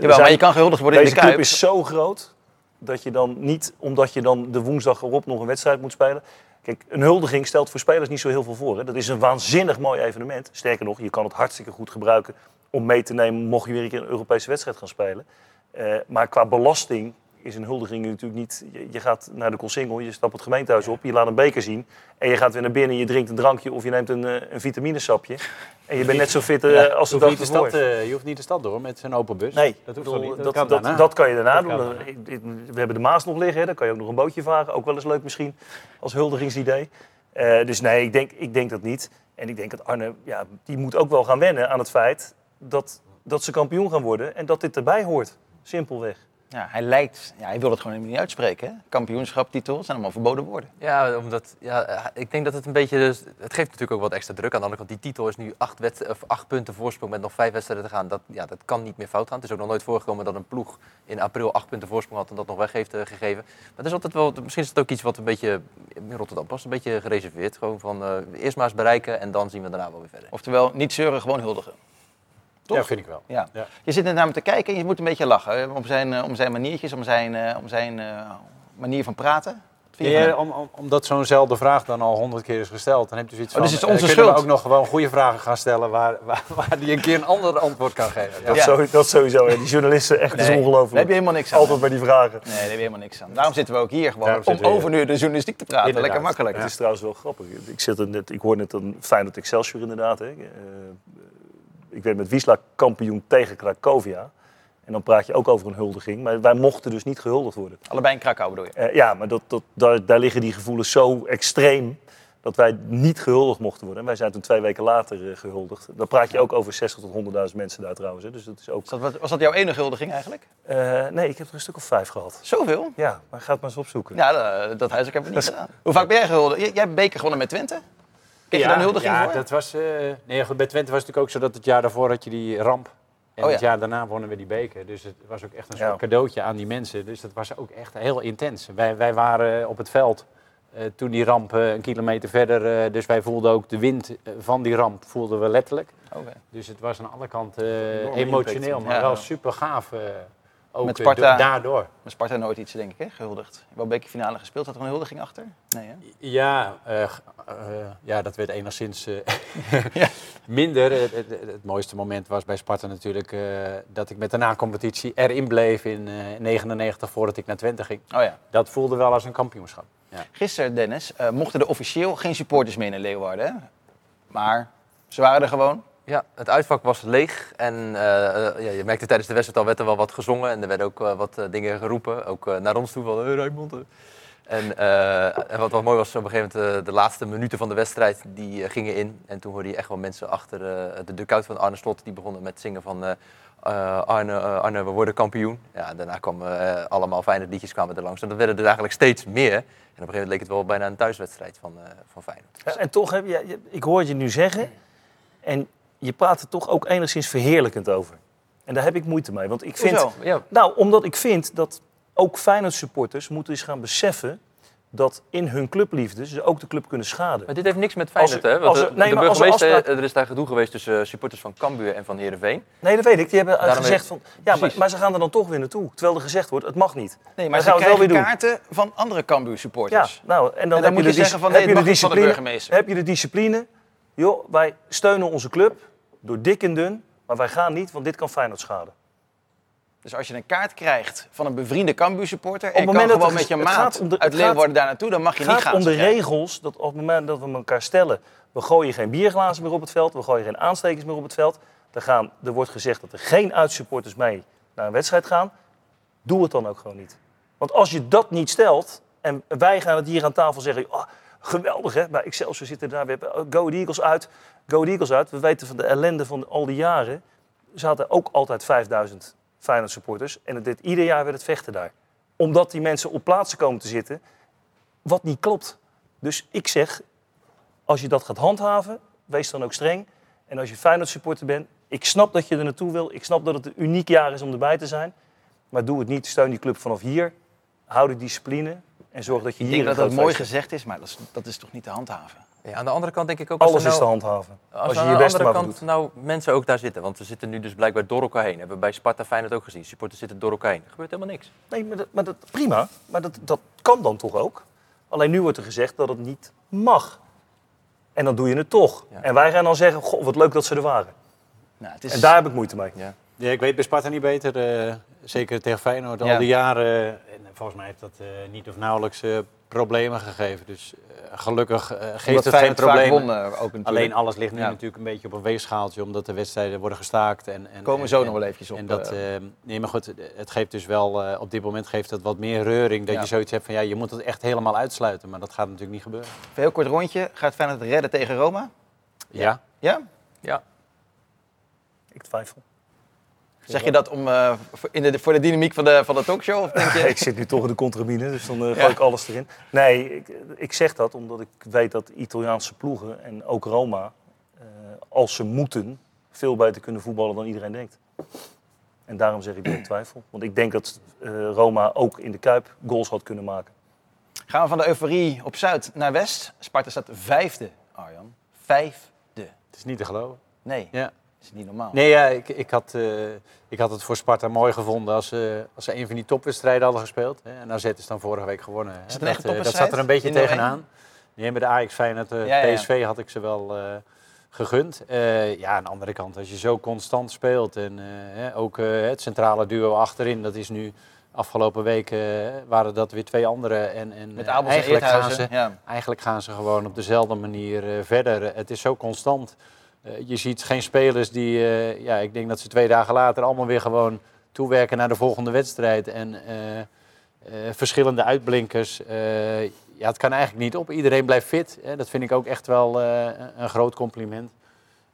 Speaker 2: Jawel, maar je kan gehuldigd worden in
Speaker 3: Deze
Speaker 2: de Kuip.
Speaker 3: club is zo groot dat je dan niet, omdat je dan de woensdag erop nog een wedstrijd moet spelen. Kijk, een huldiging stelt voor spelers niet zo heel veel voor. Hè. Dat is een waanzinnig mooi evenement. Sterker nog, je kan het hartstikke goed gebruiken om mee te nemen mocht je weer een een Europese wedstrijd gaan spelen. Eh, maar qua belasting is een huldiging natuurlijk niet... Je, je gaat naar de Colsingel, je stapt het gemeentehuis op, je laat een beker zien... en je gaat weer naar binnen, je drinkt een drankje of je neemt een, eh, een vitaminesapje... en je bent net zo fit eh,
Speaker 4: Ja,
Speaker 3: als de dag ervoor.
Speaker 4: stad, eh, je hoeft niet de stad door met zijn open bus.
Speaker 3: Nee,
Speaker 4: dat hoeft
Speaker 3: bedoel,
Speaker 4: niet?
Speaker 3: dat,
Speaker 4: kan
Speaker 3: dat, dat kan je daarna
Speaker 4: Dat
Speaker 3: doen.
Speaker 4: daarna.
Speaker 3: We hebben de Maas nog liggen, hè. daar kan je ook nog een bootje varen. Ook wel eens leuk misschien, als huldigingsidee. Dus nee, ik denk, ik denk dat niet. En ik denk dat Arne, ja, die moet ook wel gaan wennen aan het feit dat, dat ze kampioen gaan worden. En dat dit erbij hoort, simpelweg.
Speaker 2: Ja, hij lijkt, ja, hij wil het gewoon helemaal niet uitspreken. Hè? Kampioenschap, titel, het zijn allemaal verboden woorden.
Speaker 5: Ja, omdat, ja, ik denk dat het een beetje. Dus, het geeft natuurlijk ook wat extra druk. Aan de andere kant, die titel is nu acht, wed, of acht punten voorsprong met nog vijf wedstrijden te gaan. Dat, ja, dat kan niet meer fout gaan. Het is ook nog nooit voorgekomen dat een ploeg in april acht punten voorsprong had en dat nog weg heeft eh, gegeven. Maar het is altijd wel, misschien is het ook iets wat een beetje in Rotterdam past, een beetje gereserveerd. Gewoon van eh, eerst maar eens bereiken en dan zien we daarna wel weer verder.
Speaker 2: Oftewel, niet zeuren, gewoon huldigen. Toch?
Speaker 4: Ja, vind ik wel.
Speaker 2: Ja.
Speaker 4: Ja.
Speaker 2: Je zit er naar hem te kijken en je moet een beetje lachen. Om zijn, eh, om zijn maniertjes, om zijn, eh, om zijn eh, manier van praten.
Speaker 4: Ja, om, om, omdat zo'nzelfde vraag dan al honderd keer is gesteld, dan heb je zoiets
Speaker 2: Oh,
Speaker 4: van...
Speaker 2: dus het is onze
Speaker 4: eh, kunnen
Speaker 2: schuld?
Speaker 4: we ook nog gewoon goede vragen gaan stellen waar, waar, waar die een keer een ander antwoord kan geven.
Speaker 3: Dat,
Speaker 2: Ja.
Speaker 3: zo, dat sowieso. hè. Die journalisten, echt, dat
Speaker 2: Nee,
Speaker 3: is
Speaker 2: Daar
Speaker 3: ongelooflijk.
Speaker 2: heb je helemaal niks aan.
Speaker 3: Altijd bij die vragen.
Speaker 2: Nee, daar heb je helemaal niks aan. Daarom zitten we ook hier gewoon.
Speaker 4: Daarom
Speaker 2: Om over nu de journalistiek te praten.
Speaker 4: Inderdaad.
Speaker 2: Lekker makkelijk.
Speaker 3: Het is trouwens wel grappig. Ik, zit er net, ik hoor net een Feyenoord Excelsior inderdaad. Hè. Eh, ik werd met Wisla kampioen tegen Cracovia. En dan praat je ook over een huldiging. Maar wij mochten dus niet gehuldigd worden.
Speaker 2: Allebei in Krakau bedoel je?
Speaker 3: Eh, ja, maar dat, dat, daar, daar liggen die gevoelens zo extreem dat wij niet gehuldigd mochten worden. En wij zijn toen twee weken later eh, gehuldigd. Dan praat je ook over 60 tot 100.000 mensen daar trouwens. Hè. Dus dat is ook...
Speaker 2: Was dat, was dat jouw enige huldiging eigenlijk?
Speaker 3: Eh, nee, ik heb er een stuk of vijf gehad.
Speaker 2: Zoveel?
Speaker 3: Ja, maar ga het maar eens opzoeken.
Speaker 2: Ja, dat, dat huiswerk hebben we niet gedaan. Hoe vaak ben jij gehuldigd? Jij jij hebt beker gewonnen met Twente? Kreeg je daar een huldiging
Speaker 4: ja,
Speaker 2: voor?
Speaker 4: dat was... eh, nee, goed, bij Twente was het natuurlijk ook zo dat het jaar daarvoor had je die ramp. En
Speaker 2: Oh,
Speaker 4: het
Speaker 2: ja.
Speaker 4: jaar daarna wonnen we die beker. Dus het was ook echt een
Speaker 3: Ja.
Speaker 4: soort cadeautje aan die mensen. Dus dat was ook echt heel intens. Wij, wij waren op het veld eh, toen die ramp eh, een kilometer verder. eh, dus wij voelden ook de wind van die ramp voelden we letterlijk.
Speaker 2: Oké.
Speaker 4: Dus het was aan alle kanten eh, emotioneel,
Speaker 3: impact.
Speaker 4: maar
Speaker 2: Ja.
Speaker 4: wel super gaaf. Ook
Speaker 2: Met
Speaker 4: eh,
Speaker 2: Sparta.
Speaker 4: do- daardoor.
Speaker 2: Met Sparta nooit iets, denk ik, hè? gehuldigd. Je hebt wel bekerfinale gespeeld. Had er een huldiging achter? Nee, hè?
Speaker 4: Ja, eh, eh, ja, dat werd enigszins <laughs> minder. Het, het, het mooiste moment was bij Sparta natuurlijk dat ik met de na-competitie erin bleef in eh 99 voordat ik naar Twente ging.
Speaker 2: Oh ja.
Speaker 4: Dat voelde wel als een kampioenschap. Ja.
Speaker 2: Gisteren, Dennis, mochten er officieel geen supporters meer in Leeuwarden. Hè? Maar ze waren er gewoon.
Speaker 5: Ja, het uitvak was leeg en eh, ja, je merkte tijdens de wedstrijd al werd er wel wat gezongen en er werden ook eh, wat dingen geroepen, ook naar ons toe van hey, Rijnmond. eh." En, en wat wel mooi was, op een gegeven moment de laatste minuten van de wedstrijd, die gingen in. En toen hoorde je echt wel mensen achter de dugout van Arne Slot, die begonnen met zingen van Arne, Arne, we worden kampioen. Ja, daarna kwamen allemaal fijne liedjes kwamen er langs. En dat werden er eigenlijk steeds meer. En op een gegeven moment leek het wel bijna een thuiswedstrijd van, eh van Feyenoord.
Speaker 3: En toch, heb je, ik hoor je nu zeggen. En je praat er toch ook enigszins verheerlijkend over. En daar heb ik moeite mee. Want ik vind?
Speaker 5: Ja,
Speaker 3: Nou, omdat ik vind dat ook Feyenoord supporters moeten eens gaan beseffen dat in hun clubliefde ze ook de club kunnen schaden.
Speaker 5: Maar dit heeft niks met Feyenoord, hè? Want
Speaker 3: als er-
Speaker 5: de,
Speaker 3: nee,
Speaker 5: de
Speaker 3: maar als er afspraak-
Speaker 5: er is daar gedoe geweest tussen eh, supporters van Cambuur en van Heerenveen.
Speaker 3: Nee, dat weet ik. Die hebben
Speaker 5: Daarom
Speaker 3: gezegd van, ja, maar, maar ze gaan er dan toch weer naartoe. Terwijl er gezegd wordt, het mag niet.
Speaker 2: Nee,
Speaker 3: Dan
Speaker 2: maar ze
Speaker 3: het wel
Speaker 2: krijgen
Speaker 3: weer doen.
Speaker 2: kaarten van andere Cambuur supporters.
Speaker 3: Ja, nou, en dan,
Speaker 2: dan
Speaker 3: heb
Speaker 2: moet
Speaker 3: je
Speaker 2: zeggen van, nee,
Speaker 3: heb je de
Speaker 2: niet van de
Speaker 3: discipline.
Speaker 2: burgemeester.
Speaker 3: Heb je de discipline? Joh, wij steunen onze club door dik en dun, maar wij gaan niet, want dit kan Feyenoord schaden.
Speaker 2: Dus als je een kaart krijgt van een bevriende Cambuur supporter...
Speaker 3: Op
Speaker 2: en
Speaker 3: het
Speaker 2: je kan gewoon met je
Speaker 3: het
Speaker 2: maat
Speaker 3: gaat om de-
Speaker 2: uit
Speaker 3: het gaat-
Speaker 2: Leeuwarden daar naartoe... dan mag je
Speaker 3: Het
Speaker 2: niet
Speaker 3: gaat
Speaker 2: gaan.
Speaker 3: om de
Speaker 2: zeg jij.
Speaker 3: regels dat op het moment dat we elkaar stellen... we gooien geen bierglazen meer op het veld, we gooien geen aanstekers meer op het veld. Er, gaan, er wordt gezegd dat er geen uitsupporters mee naar een wedstrijd gaan. Doe het dan ook gewoon niet. Want als je dat niet stelt en wij gaan het hier aan tafel zeggen... Oh, geweldig hè, bij Excelsior zitten daar, we hebben Go Eagles uit. Go Eagles uit, we weten van de ellende van al die jaren... zaten ook altijd 5000 Feyenoord supporters. En ieder jaar werd het vechten daar. Omdat die mensen op plaatsen komen te zitten wat niet klopt. Dus ik zeg, als je dat gaat handhaven, wees dan ook streng. En als je Feyenoord supporter bent, ik snap dat je er naartoe wil. Ik snap dat het een uniek jaar is om erbij te zijn. Maar doe het niet. Steun die club vanaf hier. Hou de discipline. En zorg dat je
Speaker 2: Ik
Speaker 3: hier
Speaker 2: denk dat dat mooi gezegd is, maar dat is, dat is toch niet te handhaven?
Speaker 5: Ja, aan de andere kant denk ik ook... als
Speaker 3: Alles is te
Speaker 5: nou-
Speaker 3: handhaven.
Speaker 5: Als,
Speaker 3: Als je
Speaker 5: aan
Speaker 3: je
Speaker 5: de andere
Speaker 3: maar
Speaker 5: kant
Speaker 3: doet.
Speaker 5: nou mensen ook daar zitten, want ze zitten nu dus blijkbaar door elkaar heen. Hebben we bij Sparta Feyenoord ook gezien. Supporters zitten door elkaar heen. Er gebeurt helemaal niks.
Speaker 3: Nee, maar dat, maar dat prima. Maar dat, dat kan dan toch ook? Alleen nu wordt er gezegd dat het niet mag. En dan doe je het toch.
Speaker 5: Ja.
Speaker 3: En wij gaan dan zeggen, goh, wat leuk dat ze er waren.
Speaker 2: Nou, het is...
Speaker 3: En daar heb ik moeite mee.
Speaker 5: Ja.
Speaker 4: Ja, ik weet bij Sparta niet beter. eh, zeker tegen Feyenoord.
Speaker 2: Ja.
Speaker 4: Al die jaren. en volgens mij heeft dat eh, niet of nauwelijks eh, problemen gegeven. Dus gelukkig geeft
Speaker 2: Omdat
Speaker 4: het geen problemen.
Speaker 2: won, natuurlijk.
Speaker 4: Alleen alles ligt nu
Speaker 2: Ja.
Speaker 4: natuurlijk een beetje op een weegschaaltje. Omdat de wedstrijden worden gestaakt. En, en,
Speaker 2: Komen
Speaker 4: en-
Speaker 2: zo
Speaker 4: en-
Speaker 2: nog wel eventjes op.
Speaker 4: En dat,
Speaker 2: eh,
Speaker 4: eh, nee, maar goed, het geeft dus wel, eh, op dit moment geeft het wat meer reuring. Dat
Speaker 2: Ja.
Speaker 4: je zoiets hebt van, ja, je moet het echt helemaal uitsluiten. Maar dat gaat natuurlijk niet gebeuren.
Speaker 2: Een heel kort rondje. Gaat Feyenoord het redden tegen Roma?
Speaker 4: Ja.
Speaker 2: Ja?
Speaker 5: Ja.
Speaker 3: Ik twijfel.
Speaker 2: Zeg je dat om, eh, voor, in de, voor de dynamiek van de, van de talkshow? Of denk <laughs> je...
Speaker 3: ik zit nu toch in de contramine, dus dan eh, gooi
Speaker 2: Ja.
Speaker 3: ik alles erin. Nee, ik, ik zeg dat omdat ik weet dat Italiaanse ploegen en ook Roma, eh, als ze moeten, veel beter kunnen voetballen dan iedereen denkt. En daarom zeg ik dat <clears throat> ik twijfel. Want ik denk dat eh, Roma ook in de Kuip goals had kunnen maken.
Speaker 2: Gaan we van de euforie op Zuid naar West. Sparta staat vijfde, Arjan. Vijfde.
Speaker 4: Het is niet te geloven.
Speaker 2: Nee,
Speaker 4: Ja.
Speaker 2: Is niet normaal.
Speaker 4: Nee, ja, ik, ik, had, eh, ik had het voor Sparta mooi gevonden als, ze als ze een van die topwedstrijden hadden gespeeld. Hè. En AZ is dan vorige week gewonnen. hè.
Speaker 2: Is het een echte
Speaker 4: dat, eh, dat zat er een beetje
Speaker 2: Die 0-1?
Speaker 4: tegenaan. Nee, met de Ajax Feyenoord, eh,
Speaker 2: Ja.
Speaker 4: PSV had ik ze wel eh, gegund. Eh, ja, aan de andere kant, als je zo constant speelt en eh, hè, ook eh, het centrale duo achterin, dat is nu afgelopen weken waren dat weer twee andere. En, en
Speaker 2: Met Abels en
Speaker 4: eigenlijk gaan ze
Speaker 2: Ja.
Speaker 4: Eigenlijk gaan ze gewoon op dezelfde manier eh, verder. Het is zo constant. Eh, je ziet geen spelers die, eh, ja, ik denk dat ze twee dagen later allemaal weer gewoon toewerken naar de volgende wedstrijd. En eh, verschillende uitblinkers. Ja, het kan eigenlijk niet op. Iedereen blijft fit. Hè. Dat vind ik ook echt wel een- groot compliment.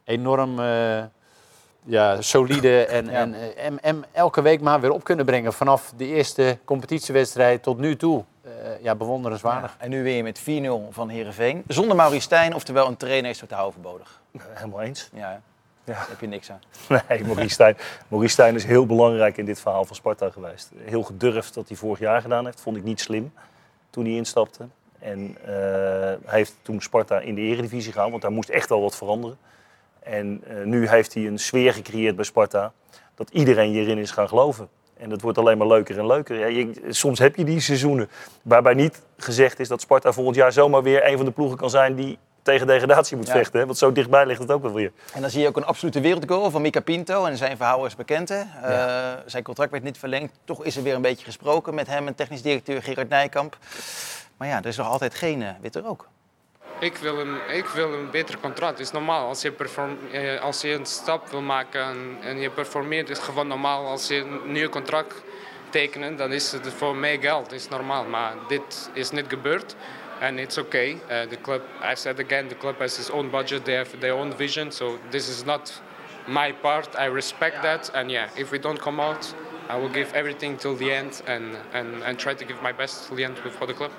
Speaker 4: Enorm ja, solide <clears throat> en,
Speaker 2: Ja.
Speaker 4: en, en, en elke week maar weer op kunnen brengen. Vanaf de eerste competitiewedstrijd tot nu toe. Ja, bewonderenswaardig.
Speaker 2: Ja, En nu weer met 4-0 van Heerenveen. Zonder Maurice Stijn, oftewel een trainer is totaal overbodig.
Speaker 3: Helemaal eens.
Speaker 2: Ja, hè?
Speaker 3: Ja.
Speaker 2: daar heb je niks aan.
Speaker 3: Nee, Maurice Stijn. Maurice Stijn is heel belangrijk in dit verhaal van Sparta geweest. Heel gedurfd dat hij vorig jaar gedaan heeft. Vond ik niet slim toen hij instapte. En eh, hij heeft toen Sparta in de eredivisie gehaald, want daar moest echt wel wat veranderen. En eh, nu heeft hij een sfeer gecreëerd bij Sparta dat iedereen hierin is gaan geloven. En dat wordt alleen maar leuker en leuker. Ja, je- soms heb je die seizoenen waarbij niet gezegd is dat Sparta volgend jaar zomaar weer een van de ploegen kan zijn die tegen degradatie moet
Speaker 2: Ja.
Speaker 3: vechten. Hè? Want zo dichtbij ligt het ook wel weer.
Speaker 2: En dan zie je ook een absolute wereldgoal van Mika Pinto. En zijn verhaal is bekend. Hè? Eh, zijn contract werd niet verlengd. Toch is er weer een beetje gesproken met hem en technisch directeur Gerard Nijkamp. Maar ja, er is nog altijd geen eh, witte rook.
Speaker 12: Ik wil een, ik wil een beter contract. Het is normaal. Als je, perform, eh, als je een stap wil maken en, en je performeert, is het gewoon normaal. Als je een nieuw contract tekent, dan is het voor meer geld. Dat is normaal. Maar dit is niet gebeurd. And it's okay. Uh, the club, I said again, the club has its own budget. They have their own vision. So this is not my part. I respect that. And yeah, if we don't come out, I will give everything till the end and, and, and try to give my best till the end for the club.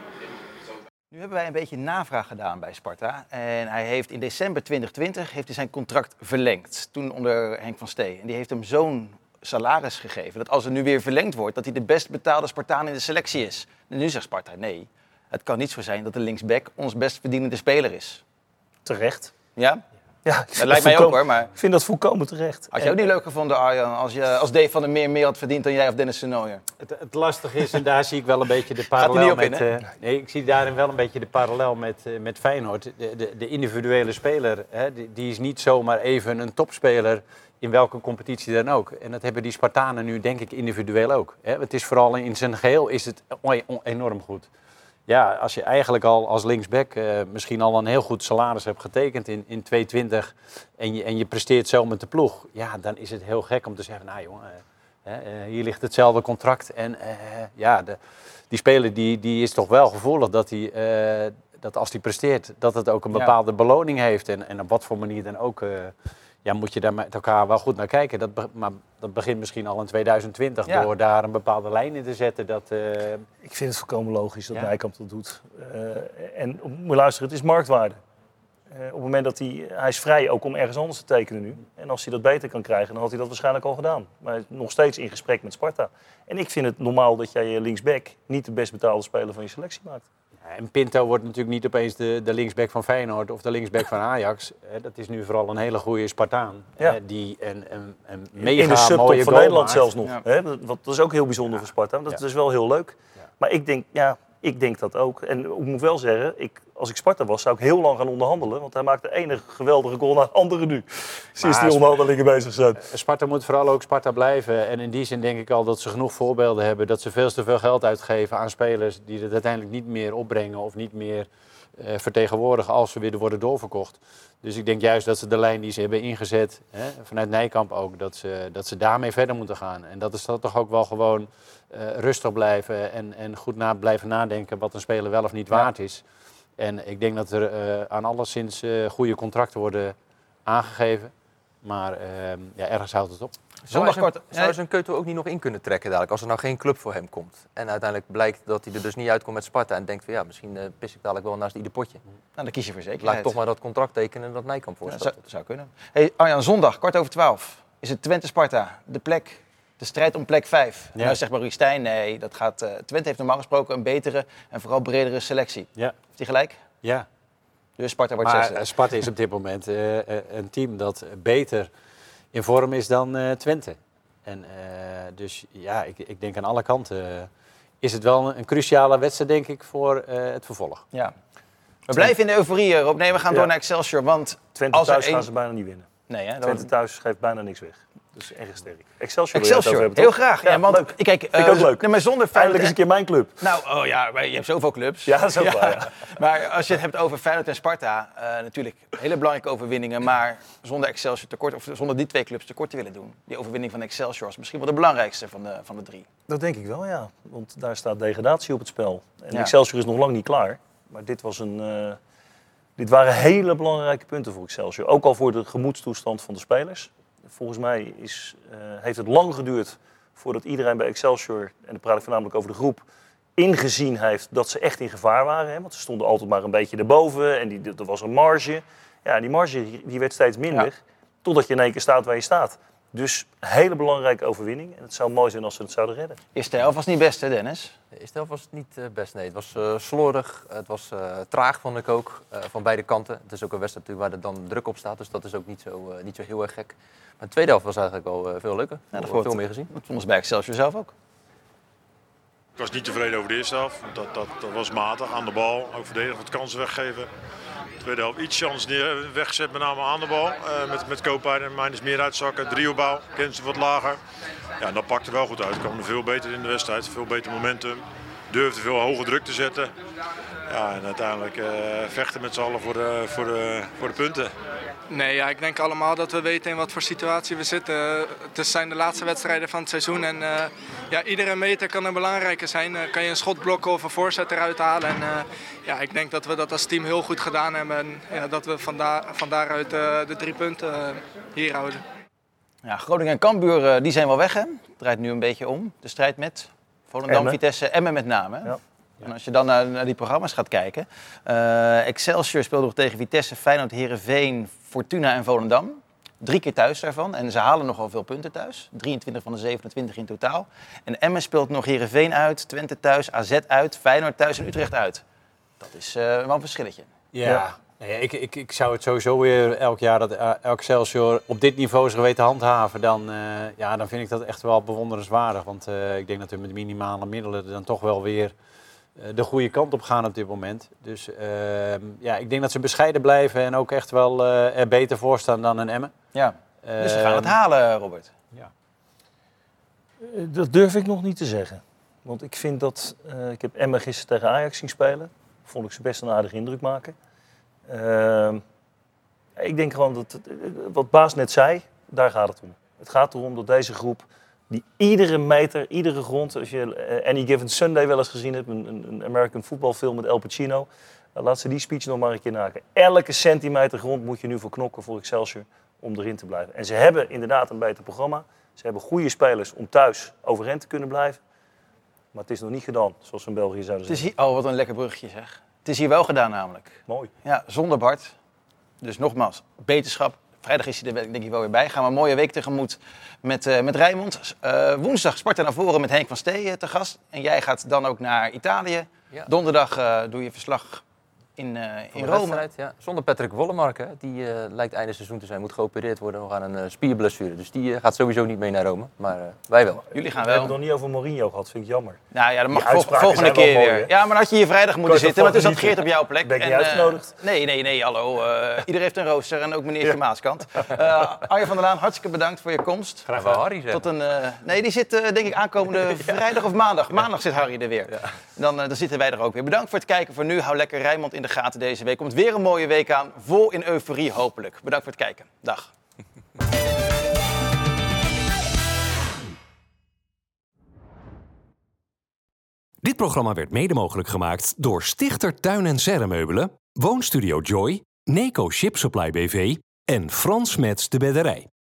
Speaker 2: Nu hebben wij een beetje navraag gedaan bij Sparta. En hij heeft in december 2020 heeft hij zijn contract verlengd. Toen onder Henk van Stee. En die heeft hem zo'n salaris gegeven. Dat als er nu weer verlengd wordt, dat hij de best betaalde Spartaan in de selectie is. En nu zegt Sparta, nee, het kan niet zo zijn dat de linksback ons best verdienende speler is.
Speaker 3: Terecht.
Speaker 2: Ja?
Speaker 3: Ja,
Speaker 2: Dat lijkt mij ook hoor, maar
Speaker 3: Ik vind dat volkomen terecht.
Speaker 2: had je ook niet leuk gevonden Arjan, als, je, als Dave van der Meer meer had verdiend dan jij of Dennis Senoyer?
Speaker 4: Het, het lastige is, en daar zie ik wel een beetje de <laughs> parallel
Speaker 2: niet op
Speaker 4: met...
Speaker 2: in,
Speaker 4: eh, nee, ik zie daarin wel een beetje de parallel met, eh, met Feyenoord. De, de, de individuele speler, hè, die, die is niet zomaar even een topspeler in welke competitie dan ook. En dat hebben die Spartanen nu denk ik individueel ook. Hè? Het is vooral in zijn geheel is het enorm goed. Ja, als je eigenlijk al als linksback eh, misschien al een heel goed salaris hebt getekend in, in 220 en je, en je presteert zo met de ploeg, ja, dan is het heel gek om te zeggen, nou jongen, eh, eh, hier ligt hetzelfde contract. En ja, de, die speler die, die is toch wel gevoelig dat hij, dat als hij presteert, dat het ook een
Speaker 2: Ja.
Speaker 4: bepaalde beloning heeft. En, en op wat voor manier dan ook, ja, moet je daar met elkaar wel goed naar kijken. Dat, be- maar dat begint misschien al in 2020
Speaker 2: Ja.
Speaker 4: door daar een bepaalde lijn in te zetten. Dat, eh,
Speaker 3: Ik vind het volkomen logisch dat
Speaker 4: Ja.
Speaker 3: Nijkamp dat doet. Eh, en moet luisteren, het is marktwaarde. Eh, op het moment dat hij, hij is vrij ook om ergens anders te tekenen nu. En als hij dat beter kan krijgen, dan had hij dat waarschijnlijk al gedaan. Maar hij is nog steeds in gesprek met Sparta. En ik vind het normaal dat jij je linksback niet de best betaalde speler van je selectie maakt.
Speaker 4: En Pinto wordt natuurlijk niet opeens de, de linksback van Feyenoord of de linksback van Ajax. Dat is nu vooral een hele goede Spartaan.
Speaker 3: Ja.
Speaker 4: die een, een, een mega
Speaker 3: in de subtop
Speaker 4: mooie
Speaker 3: van Nederland
Speaker 4: maakt.
Speaker 3: zelfs nog.
Speaker 2: Ja.
Speaker 3: Hè? Dat, is ook heel bijzonder voor Sparta. Dat is wel heel leuk. Maar ik denk, ja, ik denk dat ook. En ik moet wel zeggen, ik, als ik Sparta was, zou ik heel lang gaan onderhandelen. Want hij maakt de ene geweldige goal na de andere nu. Sinds die onderhandelingen bezig zijn.
Speaker 4: Sparta moet vooral ook Sparta blijven. En in die zin denk ik al dat ze genoeg voorbeelden hebben. Dat ze veel te veel geld uitgeven aan spelers die het uiteindelijk niet meer opbrengen of niet meer eh, vertegenwoordigen als ze weer worden doorverkocht. Dus ik denk juist dat ze de lijn die ze hebben ingezet, hè, vanuit Nijkamp ook, dat ze, dat ze daarmee verder moeten gaan. En dat is dan toch ook wel gewoon eh, rustig blijven en, en goed na, blijven nadenken wat een speler wel of niet
Speaker 2: Ja.
Speaker 4: waard is. En ik denk dat er eh, aan alleszins eh goede contracten worden aangegeven. Maar ehm, ja, ergens houdt het op.
Speaker 5: Zou
Speaker 2: Zondag
Speaker 5: hij zijn-
Speaker 2: kort.
Speaker 5: Zou hij zijn keutel ook niet nog in kunnen trekken dadelijk, als er nou geen club voor hem komt? En uiteindelijk blijkt dat hij er dus niet uitkomt met Sparta en denkt van ja, misschien eh, pis ik dadelijk wel naast ieder potje.
Speaker 2: Nou, dan kies je voor
Speaker 5: Laat
Speaker 2: zekerheid.
Speaker 5: ik toch maar dat contract tekenen en dat Nijkamp
Speaker 2: Ja,
Speaker 5: voorstelt.
Speaker 2: zou, zou kunnen. Hey, Arjan, zondag, kwart over twaalf, is het Twente-Sparta. De plek, de strijd om plek vijf.
Speaker 4: Ja.
Speaker 2: Nou zegt Marie Stijn, nee, dat gaat, eh, Twente heeft normaal gesproken een betere en vooral bredere selectie.
Speaker 4: Ja.
Speaker 2: Heeft hij gelijk?
Speaker 4: Ja,
Speaker 2: Dus Sparta wordt
Speaker 4: maar
Speaker 2: zesde.
Speaker 4: eh, Sparta is op dit moment een team dat beter in vorm is dan eh, Twente. En eh, dus ja, ik, ik denk aan alle kanten eh, is het wel een, een cruciale wedstrijd, denk ik, voor eh, het vervolg.
Speaker 2: Ja. We blijven in de euforie, Rob. Nee, we gaan
Speaker 3: Ja.
Speaker 2: door naar Excelsior, want...
Speaker 3: Twente
Speaker 2: Als
Speaker 3: thuis gaan ze bijna niet winnen.
Speaker 2: Nee, hè,
Speaker 3: Twente thuis geeft bijna niks weg. Dus erg sterk. Excelsior,
Speaker 2: Excelsior,
Speaker 3: hebben,
Speaker 2: heel graag. Ja, want,
Speaker 3: leuk.
Speaker 2: Kijk,
Speaker 3: Vind ik ook
Speaker 2: eh,
Speaker 3: leuk.
Speaker 2: nee, maar zonder
Speaker 3: Eindelijk
Speaker 2: Feyenoord
Speaker 3: eens een keer mijn club.
Speaker 2: Nou, oh ja, maar je hebt zoveel clubs.
Speaker 3: Ja, dat is ook <laughs> waar, ja.
Speaker 2: Maar als je het hebt over Feyenoord en Sparta, eh, natuurlijk hele belangrijke overwinningen. Maar zonder Excelsior tekort, of zonder die twee clubs tekort te willen doen. Die overwinning van Excelsior is misschien wel de belangrijkste van de, van de drie.
Speaker 3: Dat denk ik wel, ja. Want daar staat degradatie op het spel. En
Speaker 2: Ja.
Speaker 3: Excelsior is nog lang niet klaar. Maar dit, was een, eh, dit waren hele belangrijke punten voor Excelsior. Ook al voor de gemoedstoestand van de spelers. Volgens mij is, eh, heeft het lang geduurd voordat iedereen bij Excelsior, en dan praat ik voornamelijk over de groep, ingezien heeft dat ze echt in gevaar waren. Hè? Want ze stonden altijd maar een beetje erboven en die, er was een marge. Ja, die marge die werd steeds minder. Totdat je in één keer staat waar je staat. Dus een hele belangrijke overwinning. En het zou mooi zijn als ze het zouden redden.
Speaker 2: Eerste helft was niet best, hè Dennis?
Speaker 5: De eerste helft was het niet eh, best, nee. Het was eh, slordig, het was eh, traag, vond ik ook, eh, van beide kanten. Het is ook een wedstrijd natuurlijk waar er dan druk op staat, dus dat is ook niet zo, eh, niet zo heel erg gek. Maar de tweede helft was eigenlijk wel eh, veel leuker.
Speaker 2: Ja, dat
Speaker 5: veel
Speaker 2: vond-
Speaker 5: meer gezien.
Speaker 2: Dat vonden ze bij Excelsior zelf ook.
Speaker 13: Ik was niet tevreden over de eerste helft. Dat, dat, dat was matig aan de bal. Ook verdedigen wat kansen weggeven. Tweede helft iets chance neer, weggezet, met name aan de bal. Eh, met, met Koopijn en Mijners meer uitzakken. Drieopbouw, Kensen wat lager. Ja, dat pakte wel goed uit. Kwam veel beter in de wedstrijd. Veel beter momentum. Durfde veel hoge druk te zetten. Ja, en uiteindelijk eh, vechten met z'n allen voor de, voor, de, voor de punten.
Speaker 14: Nee, ja, ik denk allemaal dat we weten in wat voor situatie we zitten. Het zijn de laatste wedstrijden van het seizoen en eh, ja, iedere meter kan er belangrijker zijn. Eh, kan je een schot blokken of een voorzet eruit halen. En, eh, ja, ik denk dat we dat als team heel goed gedaan hebben en ja, dat we van, van daaruit eh, de drie punten hier houden.
Speaker 2: Ja, Groningen en Cambuur die zijn wel weg, hè? Het draait nu een beetje om. De strijd met Volendam,
Speaker 3: Emmen.
Speaker 2: Vitesse, Emmen met name. hè?
Speaker 3: Ja.
Speaker 2: En als je dan naar, naar die programma's gaat kijken. eh, Excelsior speelde nog tegen Vitesse, Feyenoord, Herenveen, Fortuna en Volendam. Drie keer thuis daarvan. En ze halen nogal veel punten thuis. 23 van de 27 in totaal. En Emmen speelt nog Herenveen uit, Twente thuis, AZ uit, Feyenoord thuis en Utrecht uit. Dat is eh, wel een verschilletje.
Speaker 4: Ja. Nee, ik, ik, ik zou het sowieso weer elk jaar dat eh, Excelsior op dit niveau zijn geweten handhaven. Dan, eh, ja, dan vind ik dat echt wel bewonderenswaardig. Want eh, ik denk dat we met minimale middelen dan toch wel weer de goede kant op gaan op dit moment. Dus ehm, ja, ik denk dat ze bescheiden blijven en ook echt wel eh, er beter voor staan dan een Emmen.
Speaker 2: Ja. Dus ze gaan het halen, Robert.
Speaker 3: Eh, Dat durf ik nog niet te zeggen. Want ik vind dat... eh, ik heb Emma gisteren tegen Ajax zien spelen. Vond ik ze best een aardige indruk maken. Ehm, ik denk gewoon dat... Wat Baas net zei, daar gaat het om. Het gaat erom dat deze groep... Die iedere meter, iedere grond... Als je eh, Any Given Sunday wel eens gezien hebt... Een, een- American voetbalfilm met El Pacino... dan laat ze die speech nog maar een keer naken. Elke centimeter grond moet je nu voor knokken voor Excelsior... om erin te blijven. En ze hebben inderdaad een beter programma. Ze hebben goede spelers om thuis overeind te kunnen blijven. Maar het is nog niet gedaan, zoals we in België zouden
Speaker 2: Het is
Speaker 3: zeggen.
Speaker 2: hier, oh, wat een lekker bruggetje zeg. Het is hier wel gedaan namelijk.
Speaker 3: Mooi.
Speaker 2: Ja, zonder Bart. Dus nogmaals, beterschap. Vrijdag is hij er denk ik wel weer bij. Gaan we een mooie week tegemoet met, eh met Rijnmond. Eh, woensdag Sparta naar voren met Henk van Stee eh, te gast. En jij gaat dan ook naar Italië.
Speaker 5: Ja.
Speaker 2: Donderdag doe je verslag in, eh,
Speaker 5: de
Speaker 2: Rome.
Speaker 5: ja. Zonder Patrick Wollemark, hè. die eh, lijkt einde seizoen te zijn. Moet geopereerd worden nog aan een eh, spierblessure. Dus die gaat sowieso niet mee naar Rome. Maar eh, wij wel.
Speaker 2: Jullie gaan
Speaker 3: We hebben
Speaker 2: wel.
Speaker 3: het nog niet over Mourinho gehad, vind ik jammer.
Speaker 2: Nou ja, dat mag vol- volgende
Speaker 3: wel
Speaker 2: keer
Speaker 3: mooi,
Speaker 2: weer. Ja, maar dan had je hier vrijdag moeten
Speaker 3: je
Speaker 2: zitten, toen
Speaker 3: van
Speaker 2: zat Geert op jouw plek.
Speaker 3: Ben
Speaker 2: En, eh,
Speaker 3: uitgenodigd?
Speaker 2: nee, nee, nee, hallo. eh, <laughs> iedereen heeft een rooster en ook meneer Maaskant. Eh Arjen van der Laan, hartstikke bedankt voor je komst.
Speaker 5: Graag wel Harry zeggen.
Speaker 2: Tot een, eh, nee, die zit eh, denk ik aankomende <laughs> vrijdag of maandag. Maandag zit Harry er weer. Dan, dan zitten wij er ook weer. Bedankt voor het kijken voor nu. Hou lekker Rijnmond in de gaten deze week. Komt weer een mooie week aan. Vol in euforie hopelijk. Bedankt voor het kijken. Dag. <laughs>
Speaker 1: Dit programma werd mede mogelijk gemaakt door Stichter Tuin en Serremeubelen, Woonstudio Joy, Neco Ship Supply BV en Frans Mets de Bedderij.